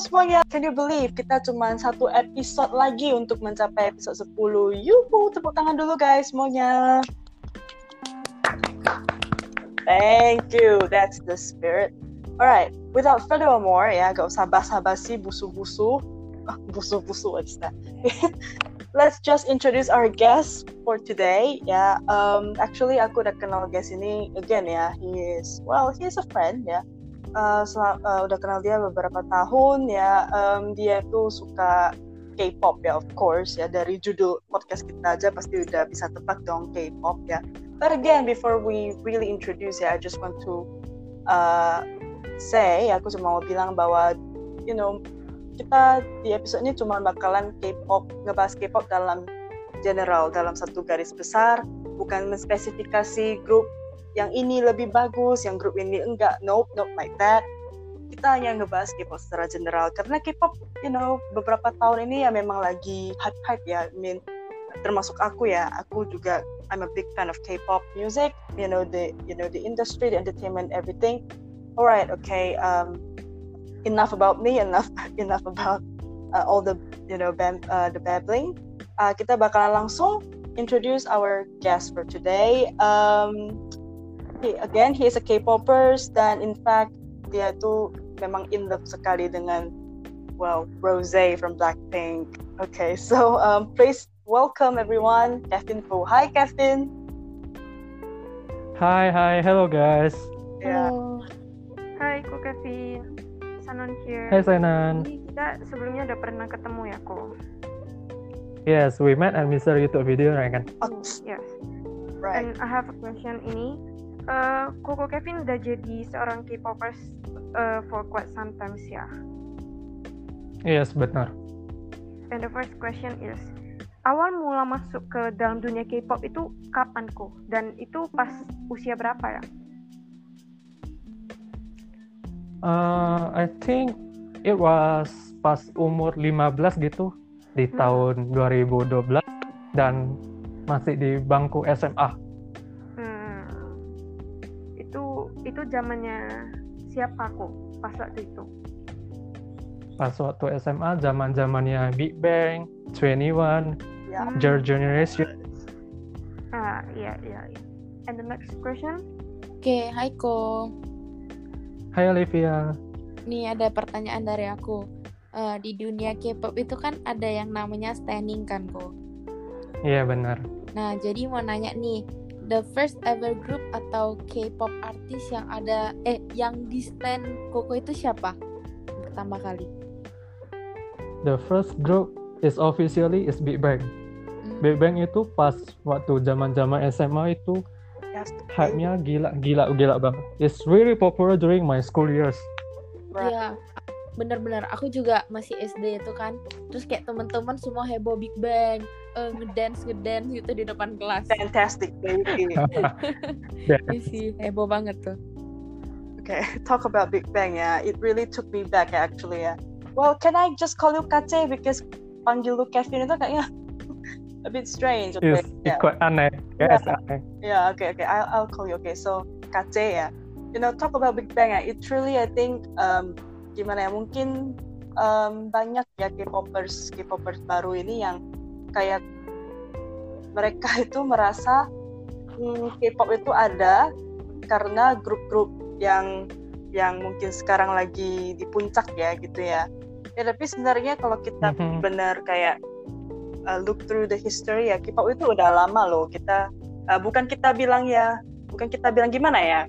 semuanya, can you believe kita cuma satu episode lagi untuk mencapai episode 10. Yuhu, tepuk tangan dulu guys semuanya. Thank you, that's the spirit. Alright, without further more ya, gak usah basa-basi busu-busu. Ah, busu-busu, what's that? Let's just introduce our guest for today. Ya, um, actually aku udah kenal guest ini again ya. He is, well, he is a friend ya uh, uh, udah kenal dia beberapa tahun ya um, dia tuh suka K-pop ya of course ya. Dari judul podcast kita aja pasti udah bisa tebak dong K-pop ya. But again before we really introduce ya I just want to uh, say aku cuma mau bilang bahwa you know kita di episode ini cuma bakalan K-pop ngebahas K-pop dalam general dalam satu garis besar. Bukan menspesifikasi grup yang ini lebih bagus, yang grup ini enggak, nope, nope like that. Kita hanya ngebahas K-pop secara general karena K-pop, you know, beberapa tahun ini ya memang lagi hype-hype ya. I mean, termasuk aku ya, aku juga I'm a big fan of K-pop music, you know the you know the industry, the entertainment, everything. Alright, okay. Um, enough about me, enough enough about uh, all the you know bam, uh, the babbling. Uh, kita bakalan langsung introduce our guest for today. Um, he, again he is a K-popers dan in fact dia tuh memang in love sekali dengan well Rose from Blackpink. Okay, so um, please welcome everyone, Kevin Fu. Hi Kevin. Hi, hi, hello guys. Yeah. Hello. Hai, Ko Kevin. Sanon here. Hai Sanan. Jadi kita sebelumnya udah pernah ketemu ya, Ko? Yes, we met at Mr. YouTube video, right kan? Oh, yes. Right. And I have a question ini uh, Koko Kevin udah jadi seorang K-popers uh, for quite some time ya. Yes, benar. And the first question is, awal mula masuk ke dalam dunia K-pop itu kapan kok? Dan itu pas usia berapa ya? Uh, I think it was pas umur 15 gitu di hmm. tahun 2012 dan masih di bangku SMA itu zamannya siapa kok pas waktu itu? Pas waktu SMA zaman zamannya Big Bang, 21, yeah. Your Generation. Ah iya iya. iya. And the next question? Oke, okay, hai Ko. Hai Olivia. Nih ada pertanyaan dari aku. Uh, di dunia K-pop itu kan ada yang namanya standing kan, Ko? Iya benar. Nah, jadi mau nanya nih, the first ever group atau K-pop artis yang ada eh yang di stand Koko itu siapa pertama kali? The first group is officially is Big Bang. Hmm. Big Bang itu pas waktu zaman-zaman SMA itu hype-nya gila gila gila banget. It's really popular during my school years. Iya, bener-bener aku juga masih SD itu kan. Terus kayak teman-teman semua heboh Big Bang uh, ngedance ngedance gitu di depan kelas. Fantastic baby. Iya sih heboh banget tuh. Okay, talk about Big Bang ya. It really took me back actually ya. Well, can I just call you Kace because panggil lu Kevin itu kayaknya a bit strange. Okay, yes, yeah. quite aneh. Yes, yeah. aneh. Yeah, okay, okay. I'll, I'll call you. Okay, so Kace ya. You know, talk about Big Bang ya. It really, I think, um, gimana ya? Mungkin um, banyak ya K-popers, K-popers baru ini yang kayak mereka itu merasa hmm, K-pop itu ada karena grup-grup yang yang mungkin sekarang lagi di puncak ya gitu ya. Ya tapi sebenarnya kalau kita mm-hmm. benar kayak uh, look through the history ya K-pop itu udah lama loh. Kita uh, bukan kita bilang ya, bukan kita bilang gimana ya.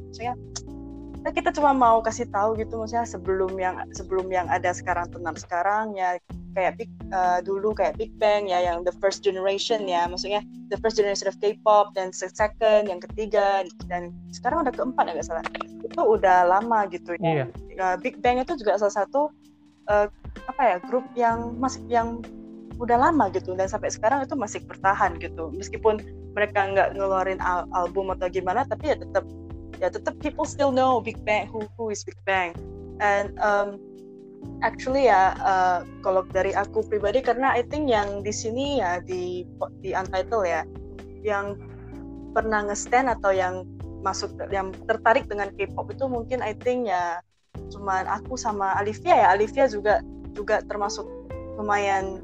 Maksudnya kita cuma mau kasih tahu gitu maksudnya sebelum yang sebelum yang ada sekarang tenar sekarang ya kayak big uh, dulu kayak Big Bang ya yang the first generation ya maksudnya the first generation of K-pop dan second yang ketiga dan sekarang udah keempat ya salah. Itu udah lama gitu ya. Yeah. Big Bang itu juga salah satu uh, apa ya grup yang masih yang udah lama gitu dan sampai sekarang itu masih bertahan gitu. Meskipun mereka nggak ngeluarin al album atau gimana tapi ya tetap ya tetap people still know Big Bang who who is Big Bang and um, actually ya uh, kalau dari aku pribadi karena I think yang di sini ya di di Untitled ya yang pernah ngestand atau yang masuk yang tertarik dengan K-pop itu mungkin I think ya cuman aku sama Alivia ya Alivia juga juga termasuk lumayan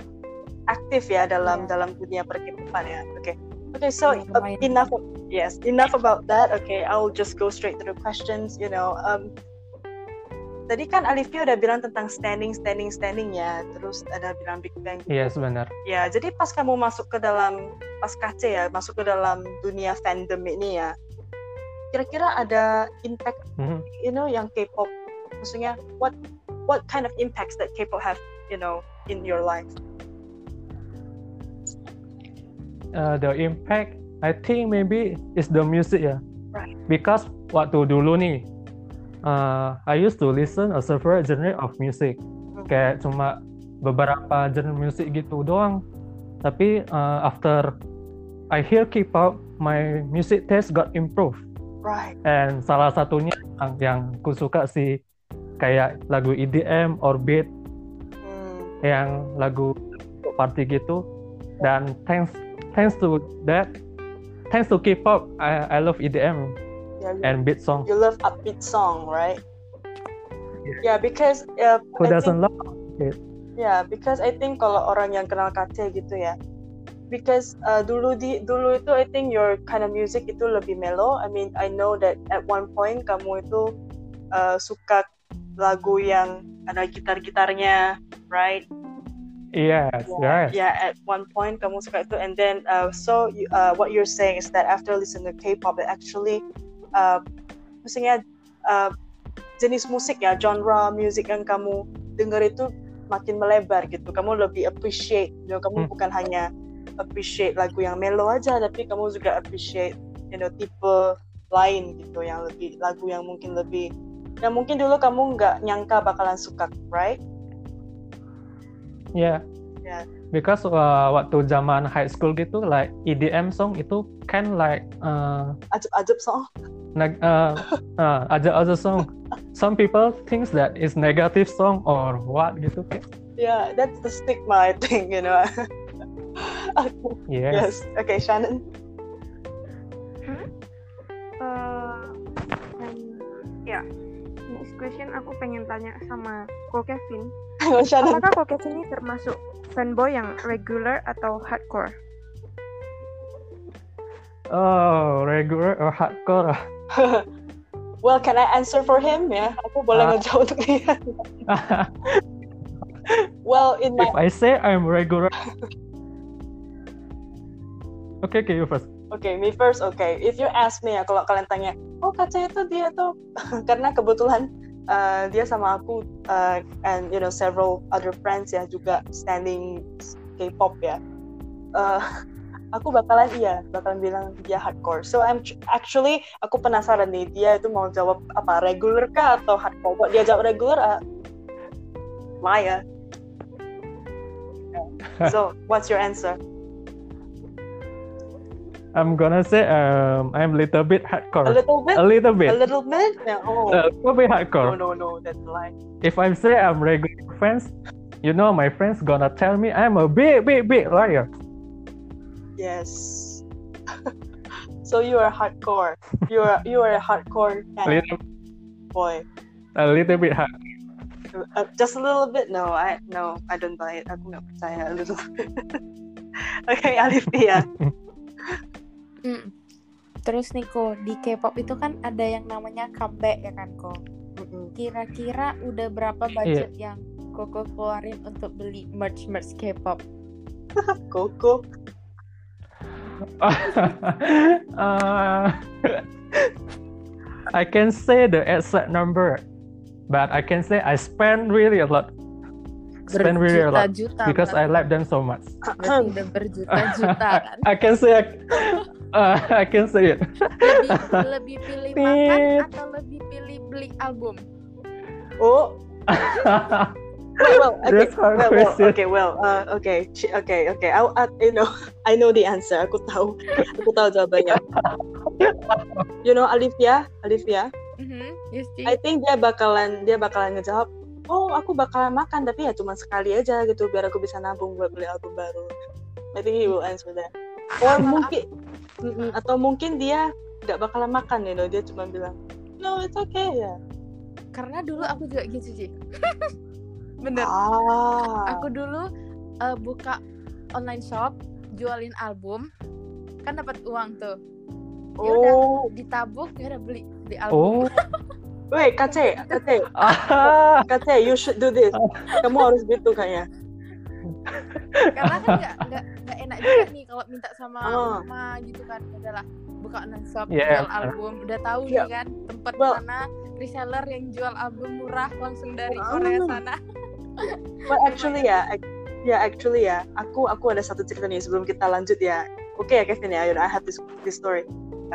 aktif ya dalam yeah. dalam dunia perkipan ya. Oke. Okay. Okay, so uh, enough. Yes, enough about that. Okay, I'll just go straight to the questions. You know, um, tadi kan Alifia udah bilang tentang standing, standing, standing ya. Terus ada bilang Big Bang. Iya yes, benar. Ya, jadi pas kamu masuk ke dalam pas KC ya, masuk ke dalam dunia fandom ini ya. Kira-kira ada impact, mm-hmm. you know, yang K-pop. Maksudnya, what what kind of impacts that K-pop have, you know, in your life? Uh, the impact, I think maybe is the music ya. Right. Because waktu dulu nih uh, I used to listen a several genre of music kayak cuma beberapa genre musik gitu doang tapi uh, after I hear K-pop my music taste got improved right and salah satunya yang, yang ku suka sih kayak lagu EDM or beat hmm. yang lagu party gitu dan thanks thanks to that thanks to K-pop I, I love EDM yeah, and beat song. You love upbeat song, right? Yeah, yeah because uh, who I doesn't think, love it? Yeah, because I think kalau orang yang kenal KC gitu ya, because uh, dulu di dulu itu I think your kind of music itu lebih mellow. I mean I know that at one point kamu itu uh, suka lagu yang ada gitar-gitarnya, right? Yes, yeah, yes. Yeah, at one point kamu suka itu, and then uh, so uh, what you're saying is that after listening to K-pop, it actually uh, maksudnya uh, jenis musik ya genre musik yang kamu dengar itu makin melebar gitu kamu lebih appreciate you know, kamu hmm. bukan hanya appreciate lagu yang mellow aja tapi kamu juga appreciate you know tipe lain gitu yang lebih lagu yang mungkin lebih yang mungkin dulu kamu nggak nyangka bakalan suka right yeah yeah because uh, waktu zaman high school gitu like EDM song itu kan like uh, ajab song. neg- uh, uh, ada other song. Some people thinks that is negative song or what gitu yeah that's the stigma I think you know. Yes. yes. Okay Shannon. Hmm? uh, ya. Yeah. next question aku pengen tanya sama Ko Kevin apakah Ko Kevin ini termasuk fanboy yang regular atau hardcore Oh, regular or hardcore? well, can I answer for him? Ya, aku boleh uh, ngejawab untuk dia. well, in my... If I say I'm regular. okay, okay, you first. Okay, me first. Okay, if you ask me ya, kalau kalian tanya, oh kaca itu dia tuh, karena kebetulan uh, dia sama aku uh, and you know several other friends ya juga standing K-pop ya. Uh, aku bakalan iya bakalan bilang dia hardcore. So I'm actually aku penasaran nih dia itu mau jawab apa regular kah atau hardcore? Dia jawab regular uh, Maya. So what's your answer I'm gonna say um, I'm a little bit hardcore. A little bit. A little bit. A little bit. Yeah. Oh. A little bit hardcore. No, no, no. That's a lie. If I say I'm regular friends, you know my friends gonna tell me I'm a big, big, big liar. Yes. so you are hardcore. You are you are a hardcore fan. A little, boy. A little bit hard. Uh, just a little bit. No, I no, I don't buy it. Aku nggak percaya a little. okay, Alivia. mm. Terus Niko di K-pop itu kan ada yang namanya comeback ya kan kok. Kira-kira udah berapa budget yeah. yang Koko keluarin untuk beli merch merch K-pop? Koko uh, I can say the exact number, but I can say I spend really a lot. Spend really a lot because I like them so much. I can say I, uh, I can say it. lebih, lebih pilih makan atau lebih pilih beli album? Oh. well, okay, well, well, okay, well, uh, okay, okay, okay. I, I, you know, I know the answer. Aku tahu, aku tahu jawabannya. you know, Alivia, Alivia. Mm-hmm. Yes, I think dia bakalan, dia bakalan ngejawab. Oh, aku bakalan makan, tapi ya cuma sekali aja gitu, biar aku bisa nabung buat beli album baru. I think he will answer that. Or mungkin, atau mungkin dia nggak bakalan makan, you know, dia cuma bilang, no, it's okay ya. Karena dulu aku juga gitu sih. bener ah. aku dulu uh, buka online shop jualin album kan dapat uang tuh ya udah oh. ditabung ya udah beli beli album oh. Wait, Kace, Kace, Kace, you should do this. Kamu harus gitu kayaknya. Karena kan nggak nggak enak juga nih kalau minta sama oh. mama gitu kan. Udahlah, buka shop yeah. jual album. Udah tahu yeah. nih kan tempat well, mana reseller yang jual album murah langsung dari Korea sana. Well, actually ya, ya actually ya, aku aku ada satu cerita nih sebelum kita lanjut ya. Oke okay, ya Kevin ya, I have this, this story.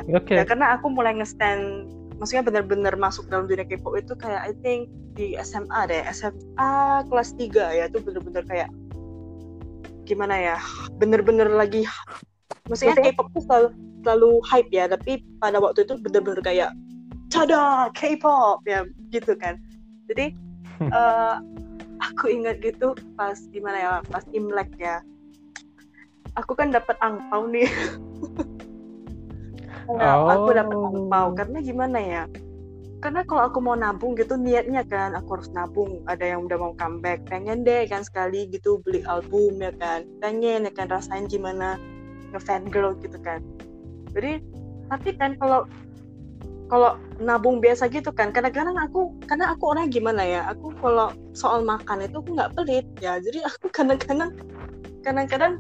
Oke. Okay. Ya, karena aku mulai nge-stand maksudnya benar-benar masuk dalam dunia K-pop itu kayak I think di SMA deh. SMA kelas 3 ya itu benar-benar kayak gimana ya bener-bener lagi maksudnya K-pop tuh selalu, selalu hype ya tapi pada waktu itu bener-bener kayak tada K-pop ya gitu kan. Jadi uh, aku ingat gitu pas gimana ya pas Imlek ya. Aku kan dapat angpau nih Enggak, oh. aku dapat angpau. Karena gimana ya? Karena kalau aku mau nabung gitu niatnya kan aku harus nabung. Ada yang udah mau comeback pengen deh kan sekali gitu beli album ya kan. Pengen ya kan rasain gimana ngefan girl gitu kan. Jadi tapi kan kalau kalau nabung biasa gitu kan kadang-kadang aku karena aku orang gimana ya? Aku kalau soal makan itu aku nggak pelit ya. Jadi aku kadang-kadang kadang-kadang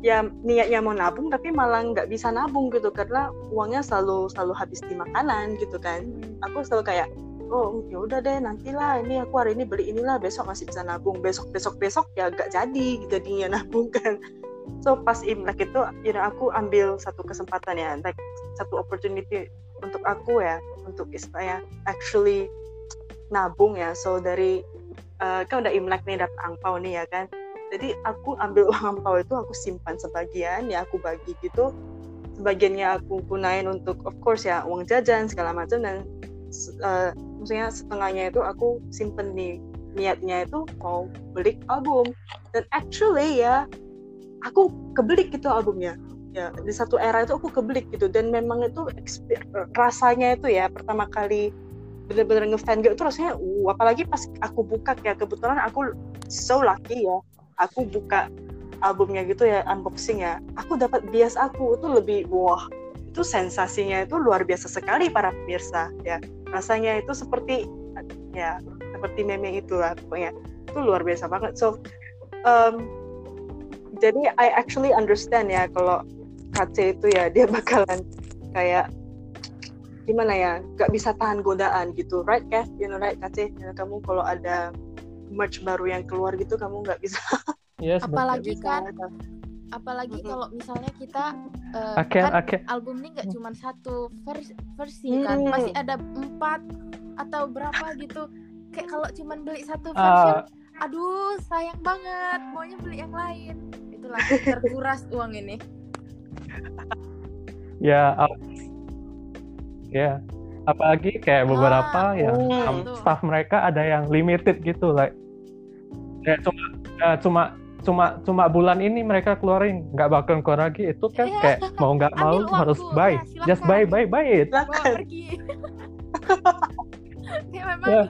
ya niatnya mau nabung tapi malah nggak bisa nabung gitu karena uangnya selalu selalu habis di makanan gitu kan. Aku selalu kayak oh ya udah deh nantilah ini aku hari ini beli inilah besok masih bisa nabung. Besok besok besok ya gak jadi jadinya nabung kan. So pas imlek itu you know, aku ambil satu kesempatan ya like satu opportunity untuk aku ya untuk istilahnya actually nabung ya. So dari uh, kan udah imlek nih dapat angpau nih ya kan jadi aku ambil uang ampau itu aku simpan sebagian ya aku bagi gitu. Sebagiannya aku gunain untuk of course ya uang jajan segala macam. Dan uh, maksudnya setengahnya itu aku simpen nih niatnya itu mau beli album. Dan actually ya aku kebelik gitu albumnya. Ya di satu era itu aku kebelik gitu. Dan memang itu rasanya itu ya pertama kali bener-bener ngefan gitu itu rasanya uh, apalagi pas aku buka ya kebetulan aku so lucky ya aku buka albumnya gitu ya unboxing ya aku dapat bias aku itu lebih wah itu sensasinya itu luar biasa sekali para pemirsa ya. Rasanya itu seperti ya seperti meme itu lah pokoknya itu luar biasa banget. So um, jadi I actually understand ya kalau KC itu ya dia bakalan kayak gimana ya gak bisa tahan godaan gitu right Kev? You know right KC kamu kalau ada merch baru yang keluar gitu kamu nggak bisa. Yes, apalagi kan apalagi mm -hmm. kalau misalnya kita uh, okay, kan okay. album ini nggak cuma satu versi, versi kan masih ada empat atau berapa gitu. Kayak kalau cuma beli satu versi uh, aduh sayang banget maunya beli yang lain. Itulah terkuras uang ini. Ya uh, ya apalagi kayak beberapa ah, yang oh, staff mereka ada yang limited gitu like ya cuma uh, cuma cuma cuma bulan ini mereka keluarin nggak bakal keluar lagi. Itu kan yeah. kayak mau nggak mau waktu. harus buy. Ya, just buy buy buy it. Pergi. Ya memang ya.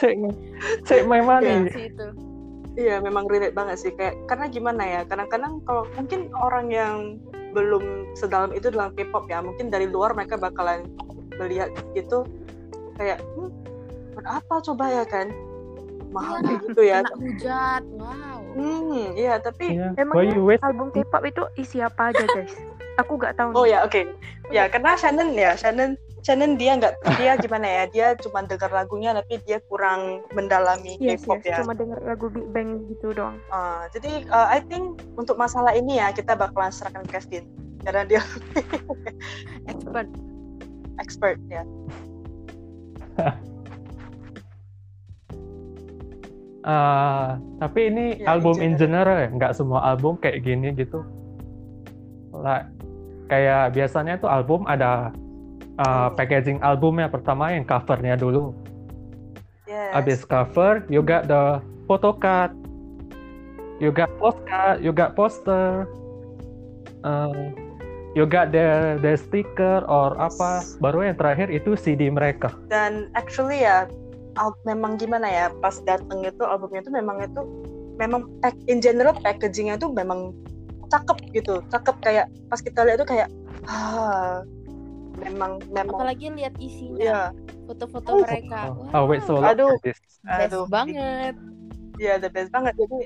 cek cek memang ya, itu. Iya memang relate banget sih. Kayak karena gimana ya kadang-kadang kalau mungkin orang yang belum sedalam itu dalam K-pop ya mungkin dari luar mereka bakalan melihat itu kayak hmm, apa coba ya kan? Mahal ya, gitu ya. kena hujat wow. Hmm iya tapi yeah. emang album K-pop itu isi apa aja guys? Aku nggak tahu oh nih. ya oke. Okay. ya karena Shannon ya Shannon Shannon dia nggak dia gimana ya dia cuma dengar lagunya tapi dia kurang mendalami yes, K-pop yes, ya. cuma dengar lagu Big Bang gitu doang. Uh, jadi uh, I think untuk masalah ini ya kita bakalan serahkan Kevin karena dia expert expert ya Uh, tapi ini ya, album in general ya, nggak semua album kayak gini gitu. Like, kayak biasanya tuh album ada uh, packaging albumnya pertama yang covernya dulu. Yes. Abis cover, you got the photo card, you got postcard, you got poster, uh, you got the the sticker or apa. Baru yang terakhir itu CD mereka. Dan actually ya memang gimana ya pas dateng itu albumnya itu memang itu memang pack, in general packagingnya itu memang cakep gitu cakep kayak pas kita lihat itu kayak ah memang memang apalagi lihat isinya yeah. foto-foto oh. mereka oh, wow. oh wait so aduh best aduh. banget ya yeah, the best banget jadi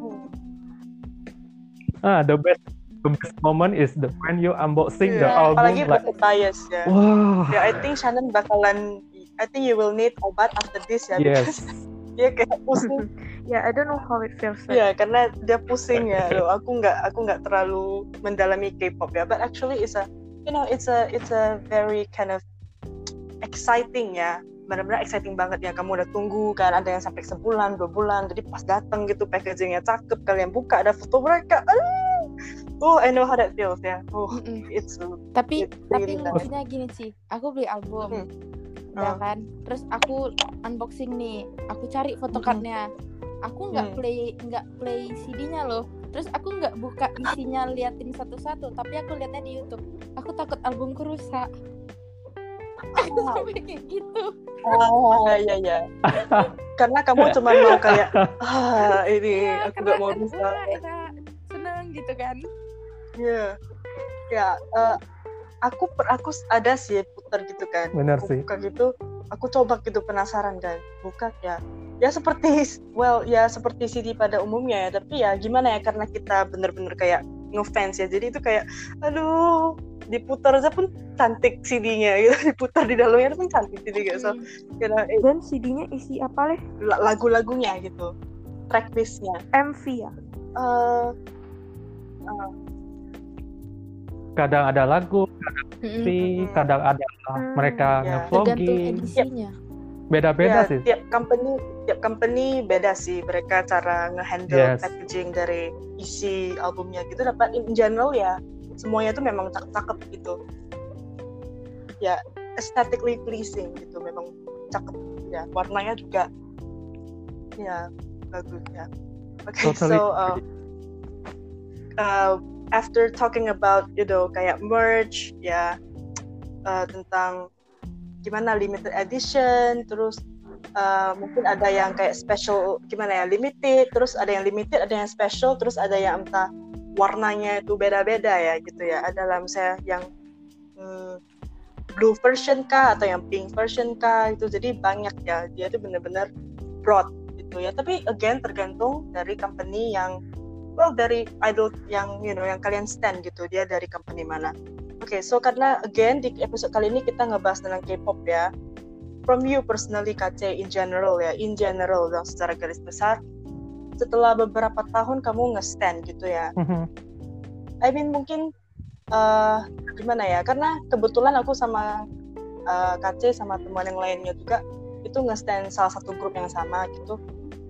hmm. ah the best the best moment is the when you unboxing yeah. the album apalagi like, bias ya wow. ya I think Shannon bakalan I think you will need obat after this ya yes. dia kayak pusing ya yeah, I don't know how it feels like. ya yeah, karena dia pusing ya loh aku nggak aku nggak terlalu mendalami K-pop ya but actually it's a you know it's a it's a very kind of exciting ya benar-benar exciting banget ya kamu udah tunggu kan ada yang sampai sebulan dua bulan jadi pas datang gitu packagingnya cakep kalian buka ada foto mereka oh I know how that feels ya oh mm -mm. it's tapi it's tapi lucunya gini sih aku beli album hmm. ya uh. kan? Terus aku unboxing nih aku cari fotokartnya aku nggak hmm. play nggak play CD-nya loh. Terus aku nggak buka isinya liatin satu-satu tapi aku liatnya di YouTube. Aku takut albumku rusak oh. sampai kayak gitu. Oh iya iya. Karena kamu cuma mau kayak ah ini ya, aku nggak mau bisa. seneng gitu kan. Iya. Yeah. ya uh, aku per aku ada sih putar gitu kan. Benar sih. buka gitu aku coba gitu penasaran kan buka ya. Ya seperti well ya seperti CD pada umumnya ya tapi ya gimana ya karena kita bener-bener kayak ngefans ya. Jadi itu kayak aduh diputar aja pun cantik CD-nya gitu diputar di dalamnya pun cantik CD gitu. So you know, it, dan CD-nya isi apa leh? lagu-lagunya gitu. Tracklistnya MV ya? Uh, uh, kadang ada lagu kadang mm-hmm. kadang ada mm, mereka yeah. ngevlogging beda-beda ya, sih. tiap company tiap company beda sih. Mereka cara ngehandle yes. packaging dari isi albumnya gitu. Dapat in general ya semuanya tuh memang cakep-cakep gitu. Ya aesthetically pleasing gitu memang cakep. Ya warnanya juga ya bagus ya. Oke okay, totally. so uh, uh, after talking about you know kayak merch ya uh, tentang gimana limited edition terus uh, mungkin ada yang kayak special gimana ya limited terus ada yang limited ada yang special terus ada yang entah warnanya itu beda-beda ya gitu ya. Ada lah misalnya yang hmm, blue version kah atau yang pink version kah itu jadi banyak ya dia itu benar-benar broad gitu ya. Tapi again tergantung dari company yang well dari idol yang you know yang kalian stand gitu dia dari company mana Oke, okay, so karena again di episode kali ini kita ngebahas tentang K-pop ya. From you personally KC in general ya, in general yang secara garis besar, setelah beberapa tahun kamu nge-stand gitu ya. Mm-hmm. I mean mungkin uh, gimana ya? Karena kebetulan aku sama uh, eh, KC sama teman yang lainnya juga itu nge-stand salah satu grup yang sama gitu.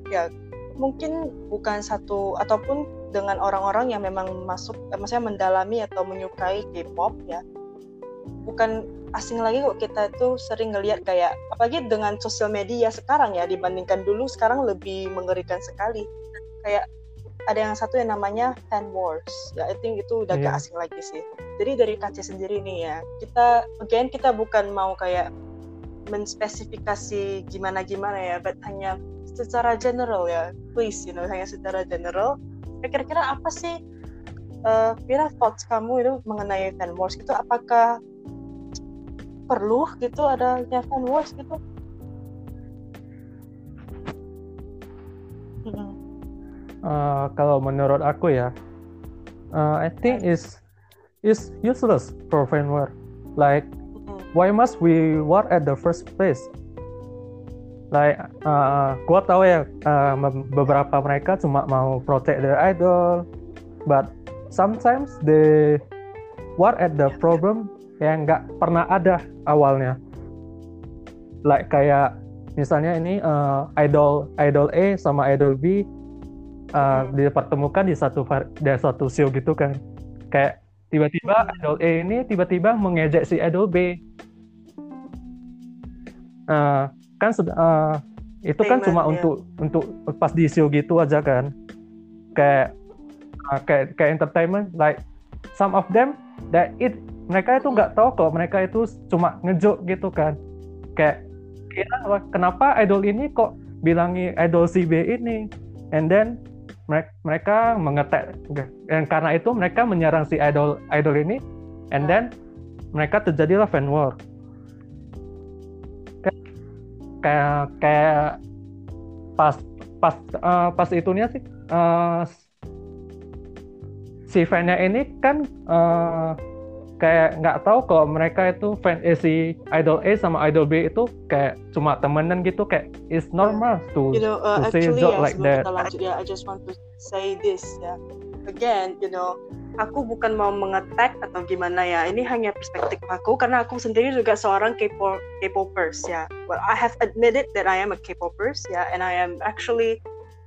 Ya mungkin bukan satu ataupun dengan orang-orang yang memang masuk eh, maksudnya mendalami atau menyukai K-pop ya bukan asing lagi kok kita itu sering ngelihat kayak apalagi dengan sosial media sekarang ya dibandingkan dulu sekarang lebih mengerikan sekali kayak ada yang satu yang namanya fan wars ya I think itu udah yeah. gak iya. asing lagi sih jadi dari KC sendiri nih ya kita again kita bukan mau kayak menspesifikasi gimana gimana ya but hanya secara general ya please you know hanya secara general kira-kira apa sih uh, Vira thoughts kamu itu mengenai fan wars itu apakah perlu gitu adanya fan wars gitu? Uh, kalau menurut aku ya uh, I think is is useless for fan war. Like why must we war at the first place like uh, gua tahu ya uh, beberapa mereka cuma mau protect their idol but sometimes they war at the problem yang nggak pernah ada awalnya. Like kayak misalnya ini uh, idol idol A sama idol B uh, dipertemukan di satu di satu show gitu kan. Kayak tiba-tiba idol A ini tiba-tiba mengejek si idol B. Uh, kan uh, itu kan cuma ya. untuk untuk pas di show gitu aja kan. Kayak uh, kayak kayak entertainment like some of them that it mereka itu nggak tahu kok mereka itu cuma ngejok gitu kan. Kayak kira kenapa idol ini kok bilangi idol si B ini? And then mereka mengetek dan karena itu mereka menyerang si idol idol ini and then mereka terjadilah fan war kayak kayak pas pas uh, pas itunya sih uh, si fannya ini kan uh, kayak nggak tahu kalau mereka itu fan eh, si idol A sama idol B itu kayak cuma temenan gitu kayak it's normal to, you know, uh, to say a joke ya, like that. Lanjut, ya, I just want to say this ya. Again, you know, aku bukan mau mengetek atau gimana ya. Ini hanya perspektif aku karena aku sendiri juga seorang K-pop K-popers ya. Well, I have admitted that I am a K-popers ya, and I am actually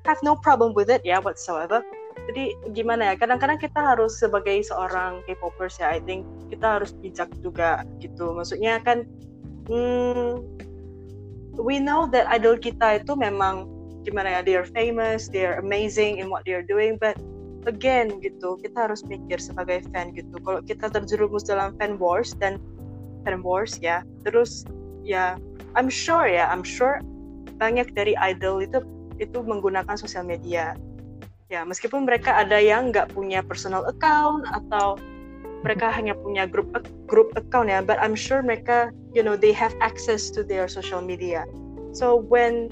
have no problem with it ya whatsoever jadi gimana ya kadang-kadang kita harus sebagai seorang K-popers ya I think kita harus bijak juga gitu maksudnya kan hmm, we know that idol kita itu memang gimana ya they are famous they are amazing in what they are doing but again gitu. Kita harus mikir sebagai fan gitu. Kalau kita terjerumus dalam fan wars dan fan wars ya terus ya I'm sure ya I'm sure banyak dari idol itu itu menggunakan sosial media. Ya meskipun mereka ada yang nggak punya personal account atau mereka hanya punya grup grup account ya but I'm sure mereka you know they have access to their social media. So when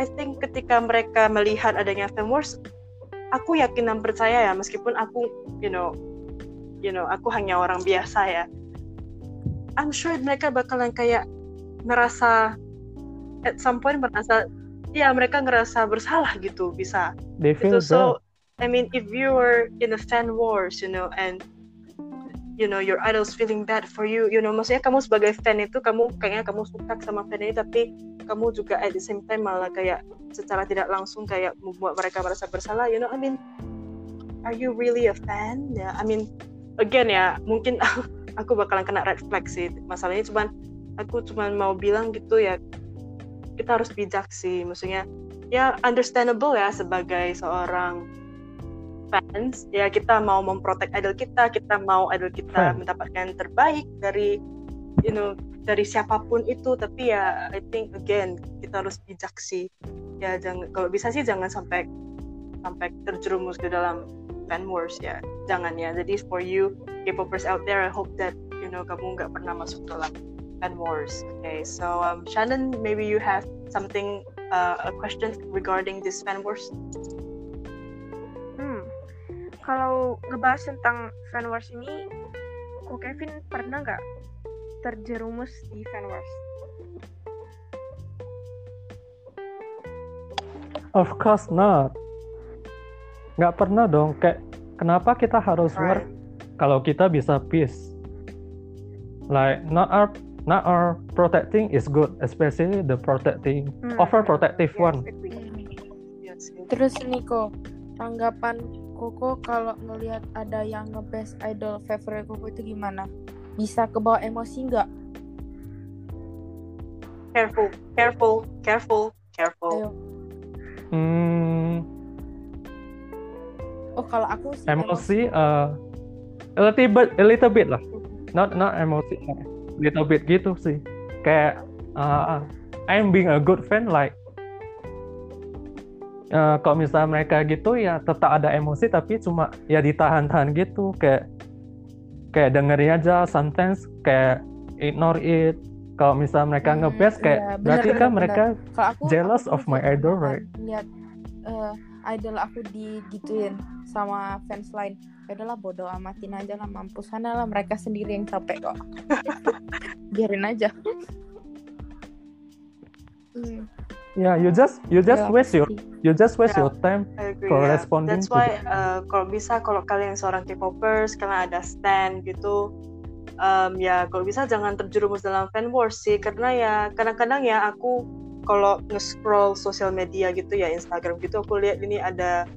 I think ketika mereka melihat adanya wars aku yakin dan percaya ya meskipun aku you know you know aku hanya orang biasa ya I'm sure mereka bakalan kayak merasa at some point merasa ya mereka ngerasa bersalah gitu bisa they feel gitu. so I mean if you were in a fan wars you know and you know your idols feeling bad for you you know maksudnya kamu sebagai fan itu kamu kayaknya kamu suka sama fan ini tapi kamu juga at the same time malah kayak secara tidak langsung kayak membuat mereka merasa bersalah you know I mean are you really a fan? Ya yeah, I mean again ya mungkin aku bakalan kena red flag sih. Masalahnya cuman aku cuman mau bilang gitu ya kita harus bijak sih. Maksudnya ya understandable ya sebagai seorang fans ya kita mau memprotek idol kita kita mau idol kita hmm. mendapatkan terbaik dari you know dari siapa pun itu tapi ya I think again kita harus bijak sih ya jangan kalau bisa sih jangan sampai sampai terjerumus ke dalam fan wars ya jangan ya jadi for you K-popers out there I hope that you know kamu nggak pernah masuk dalam fan wars. Okay, so um, Shannon, maybe you have something, uh, a question regarding this fan wars. Kalau ngebahas tentang fan wars ini, kok Kevin pernah nggak terjerumus di fan wars? Of course not. Nggak pernah dong. Kayak kenapa kita harus right. war kalau kita bisa peace? Like not our not all protecting is good, especially the protecting hmm. overprotective yes, one. Yes, Terus Niko, tanggapan Koko kalau ngelihat ada yang ngebest idol favorite Koko itu gimana? Bisa kebawa emosi nggak? Careful, careful, careful, careful. Ayo. Hmm. Oh kalau aku sih emosi, emosi. Uh, a little bit, a little bit lah. Not not emosi little bit gitu sih kayak uh, I'm being a good friend like uh, kalau misalnya mereka gitu ya tetap ada emosi tapi cuma ya ditahan-tahan gitu. Kayak kayak dengerin aja sometimes kayak ignore it. Kalau misalnya mereka hmm, ngebest kayak iya, berarti bener, kan bener, mereka aku, jealous aku of my idol right? lihat uh, idol aku digituin sama fans lain. Ya udahlah bodo amatin aja lah mampus. Sana lah mereka sendiri yang capek kok. Biarin aja. Hmm. Yeah you just you just yeah, waste your you just waste yeah, your time for yeah. responding that's why uh, kalau bisa kalau kalian seorang K-popers kalian ada stand gitu um, ya kalau bisa jangan terjerumus dalam fan wars sih. Karena ya kadang-kadang ya aku kalau nge-scroll sosial media gitu ya Instagram gitu aku lihat ini ada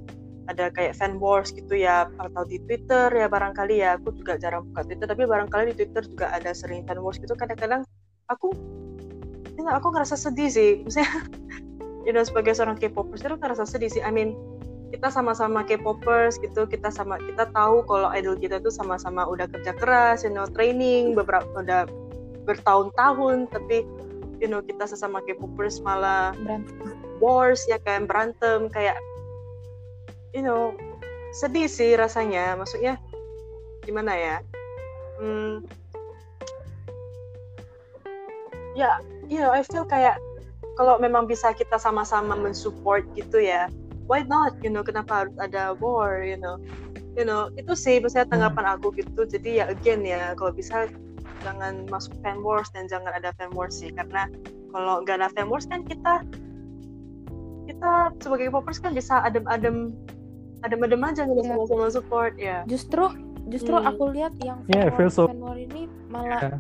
ada kayak fan wars gitu ya atau di Twitter ya barangkali ya aku juga jarang buka Twitter tapi barangkali di Twitter juga ada sering fan wars gitu. Kadang-kadang aku ya, aku ngerasa sedih sih. Misalnya you know, sebagai seorang K-popers itu ngerasa sedih sih. I mean kita sama-sama K-popers gitu kita sama kita tahu kalau idol kita tuh sama-sama udah kerja keras you know training beberapa udah bertahun-tahun tapi you know kita sesama K-popers malah berantem. wars ya kan? Berantem kayak you know sedih sih rasanya. Maksudnya gimana ya? Hmm, ya you know I feel kayak kalau memang bisa kita sama-sama mensupport gitu ya why not you know kenapa harus ada war you know you know itu sih maksudnya hmm. tanggapan aku gitu jadi ya again ya kalau bisa jangan masuk fan wars dan jangan ada fan wars sih karena kalau nggak ada fan wars kan kita kita sebagai popers kan bisa adem-adem adem-adem aja gitu yeah. sama-sama support ya justru justru hmm. aku lihat yang fan, yeah, war, so... fan war ini malah yeah.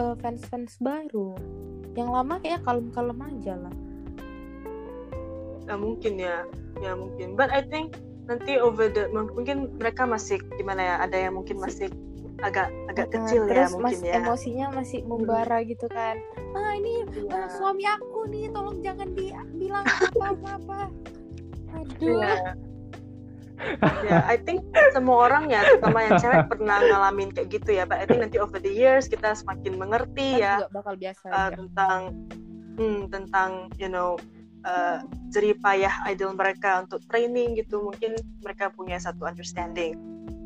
uh, fans fans baru yang lama kayak kalem-kalem aja lah. Ya mungkin ya. Ya mungkin. But I think nanti over the mungkin mereka masih gimana ya ada yang mungkin masih agak agak nah, kecil ya mungkin mas, ya. emosinya masih membara gitu kan. Ah ini ya. uh, suami aku nih tolong jangan dibilang apa apa aduh ya. ya I think semua orang ya terutama yang cewek pernah ngalamin kayak gitu ya But I think nanti over the years kita semakin mengerti kan ya bakal biasa uh, tentang hmm, tentang you know uh, jerih payah idol mereka untuk training gitu mungkin mereka punya satu understanding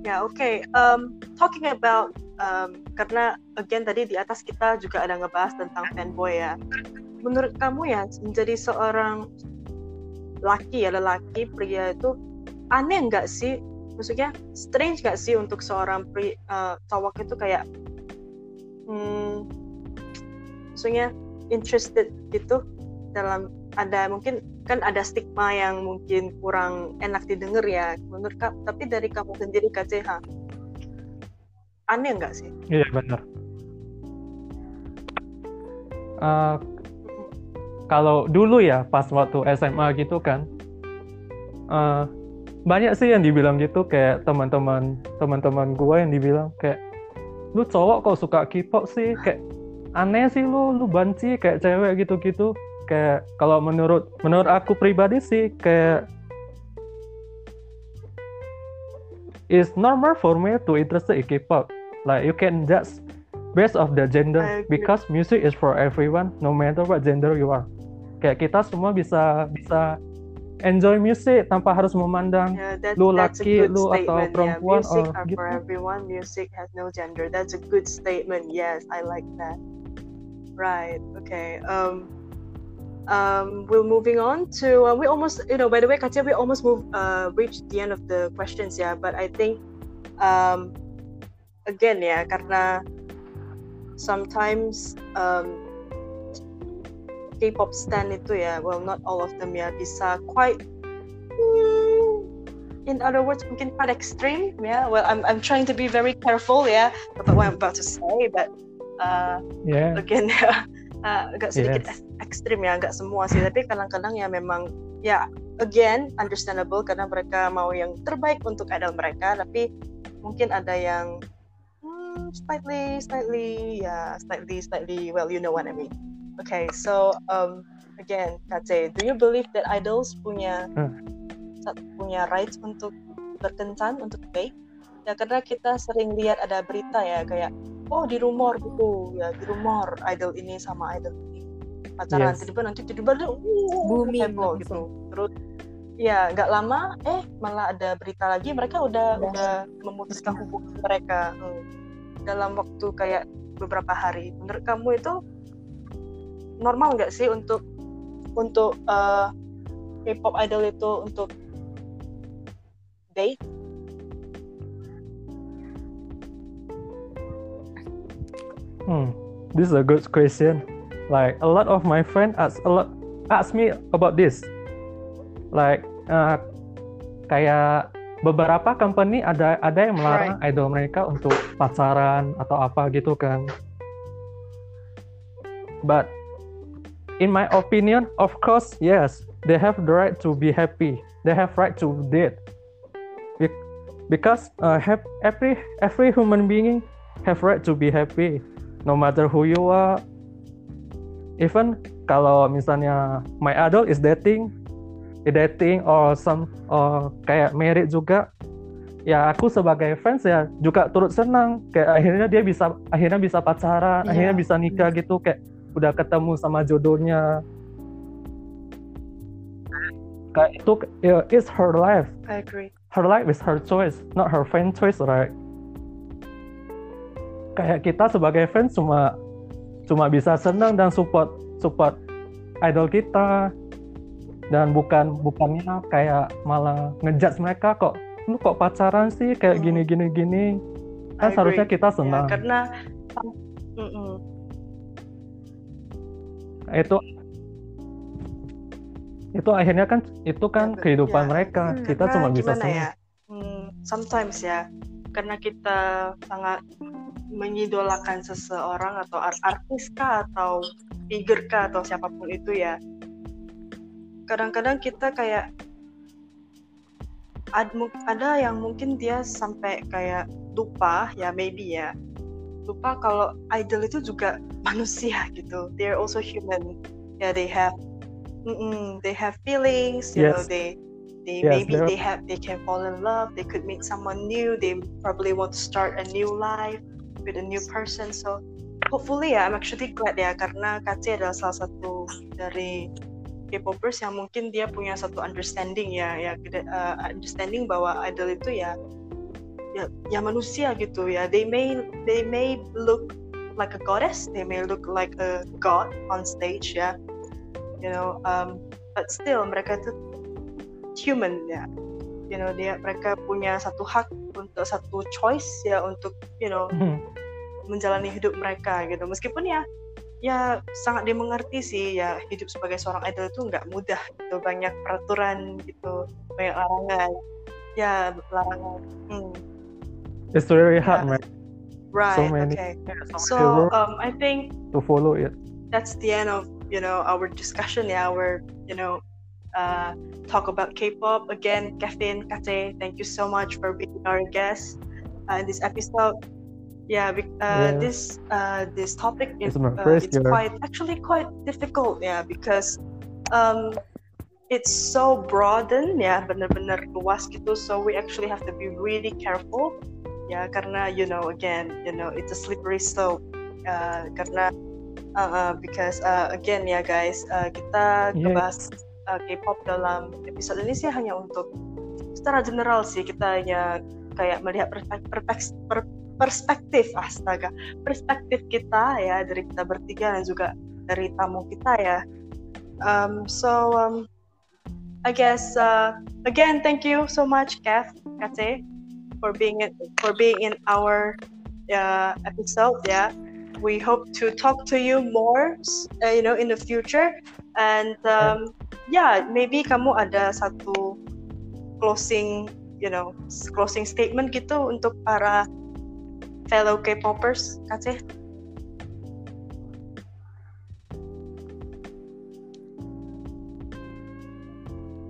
Ya oke, okay. um, talking about um, karena again tadi di atas kita juga ada ngebahas tentang fanboy ya. Menurut kamu ya menjadi seorang laki ya lelaki pria itu aneh nggak sih? Maksudnya strange nggak sih untuk seorang pri, uh, cowok itu kayak, hmm, maksudnya interested gitu dalam ada mungkin kan ada stigma yang mungkin kurang enak didengar ya menurut kamu tapi dari kamu sendiri KCH aneh nggak sih iya benar uh, kalau dulu ya pas waktu SMA gitu kan uh, banyak sih yang dibilang gitu kayak teman-teman teman-teman gue yang dibilang kayak lu cowok kok suka K-pop sih kayak aneh sih lu lu banci kayak cewek gitu-gitu kayak kalau menurut menurut aku pribadi sih kayak it's normal for me to interested in K-pop. Like you can just based of the gender because music is for everyone no matter what gender you are. Kayak kita semua bisa bisa enjoy music tanpa harus memandang yeah, that, lu laki, lu atau perempuan yeah, music or gitu. for everyone, music has no gender. That's a good statement. Yes, I like that. Right. Okay. Um um, we're moving on to uh, we almost you know by the way Katya we almost move uh, reached the end of the questions yeah but I think um, again yeah karena sometimes um, K-pop stand itu ya. Well not all of them ya. Bisa quite mm, in other words mungkin quite extreme yeah well I'm I'm trying to be very careful yeah about what I'm about to say but uh, yeah. again uh, agak sedikit yes. ekstrim ya. Agak semua sih. Tapi kadang-kadang ya memang ya again understandable karena mereka mau yang terbaik untuk idol mereka. Tapi mungkin ada yang hmm, slightly slightly ya slightly slightly well you know what I mean okay so um, again Kace do you believe that idols punya hmm. punya rights untuk berkencan untuk baik? Ya karena kita sering lihat ada berita ya kayak oh di rumor gitu. Ya di rumor idol ini sama idol ini. Pacaran yes. tiba-tiba nanti tiba-tiba uh, booming heboh gitu. terus ya nggak lama eh malah ada berita lagi mereka udah yes. udah memutuskan hubungan mereka. Hmm, dalam waktu kayak beberapa hari. Menurut kamu itu normal nggak sih untuk untuk uh, K-pop idol itu untuk date Hmm, this is a good question. Like a lot of my friends ask a lot ask me about this. Like uh, kayak beberapa company ada ada yang melarang right. idol mereka untuk pacaran atau apa gitu kan. But in my opinion, of course, yes, they have the right to be happy. They have right to date. Because uh, have every every human being have right to be happy no matter who you are even kalau misalnya my idol is dating dating or some or kayak merit juga ya aku sebagai fans ya juga turut senang kayak akhirnya dia bisa akhirnya bisa pacaran yeah. akhirnya bisa nikah gitu kayak udah ketemu sama jodohnya. Kayak itu yeah, it's her life. I agree. Her life is her choice not her fan choice right? Kayak kita sebagai fans cuma cuma bisa senang dan support support idol kita. Dan bukan bukannya kayak malah ngejudge mereka kok lu kok pacaran sih? Kayak Hmm. gini gini gini. Kan I seharusnya agree. kita Ya, senang karena Mm-mm. Itu itu akhirnya kan itu kan Ya, kehidupan ya. mereka. Hmm, kita cuma bisa senang ya? hmm, sometimes ya karena kita sangat mengidolakan seseorang atau art artis kah atau figure kah atau siapa pun itu ya. Kadang-kadang kita kayak ada yang mungkin dia sampai kayak lupa ya maybe ya lupa kalau idol itu juga manusia gitu. They're also human. Ya they have mm-mm, they have feelings you know Yes. they they Yes, maybe they have they can fall in love they could meet someone new they probably want to start a new life with a new person. So hopefully ya I'm actually glad ya karena Kaci adalah salah satu dari K-popers yang mungkin dia punya satu understanding ya ya uh, understanding bahwa idol itu ya ya, ya manusia gitu ya. They may they may look like a goddess they may look like a god on stage ya. You know um, but still mereka itu human ya. You know dia mereka punya satu hak untuk satu choice ya untuk you know Hmm. menjalani hidup mereka gitu. Meskipun ya ya sangat dimengerti sih ya hidup sebagai seorang idol itu nggak mudah gitu. Banyak peraturan gitu banyak larangan. Ya larangan. Hmm, it's very hard Yeah. man. Right so many okay. so so um I think to follow it that's the end of you know our discussion. Yeah our you know uh talk about k-pop. Again kevin kate thank you so much for being our guest uh, in this episode. Yeah, uh, Yeah. this uh this topic is It's uh, it's quite actually quite difficult yeah because um it's so broaden ya benar-benar luas gitu. So we actually have to be really careful ya karena you know again you know it's a slippery slope. Uh, karena uh, uh, because uh, again ya guys uh, kita Yeah. ngebahas uh, K-pop dalam episode ini sih hanya untuk secara general sih kita hanya kayak melihat perspektif astaga perspektif kita ya dari kita bertiga dan juga dari tamu kita ya. Um, so um, I guess uh, again thank you so much Kev Kate for being in, for being in our uh, episode yeah. We hope to talk to you more uh, you know in the future. And um, yeah maybe kamu ada satu closing you know closing statement gitu untuk para fellow K-popers Kate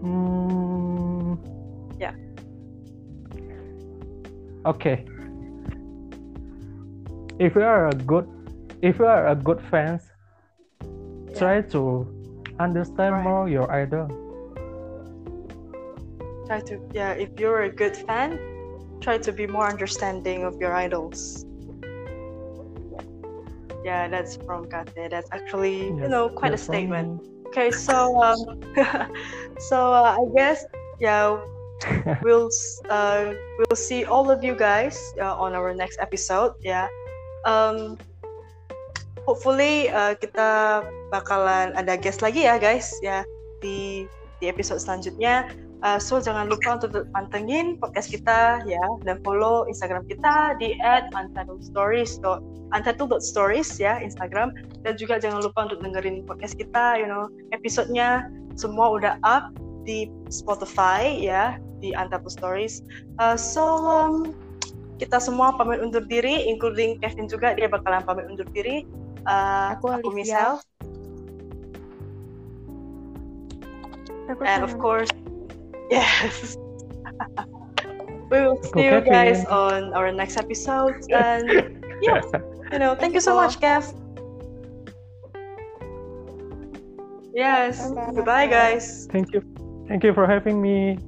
Hmm. Okay. If you are a good, if you are a good fans, try to understand Right. more your idol. try to yeah if you're a good fan try to be more understanding of your idols yeah that's from Kate that's actually you know quite a that's from statement okay so um so uh, I guess yeah we'll uh, we'll see all of you guys uh, on our next episode yeah um hopefully uh, kita bakalan ada guest lagi ya guys ya di di episode selanjutnya. Uh, so jangan lupa untuk pantengin podcast kita ya dan follow Instagram kita di @untitled_stories untitled.stories ya Instagram. Dan juga jangan lupa untuk dengerin podcast kita you know episodenya semua udah up di Spotify ya di Untitled Stories. Uh, so um, kita semua pamit undur diri, including Kevin juga dia bakalan pamit undur diri. Uh, Aku aku. Misal, Aku and of course, yes. we will see you guys on our next episode. And yeah, you know, thank you so much, Kev. Yes. Goodbye, guys. Thank you. Thank you for having me.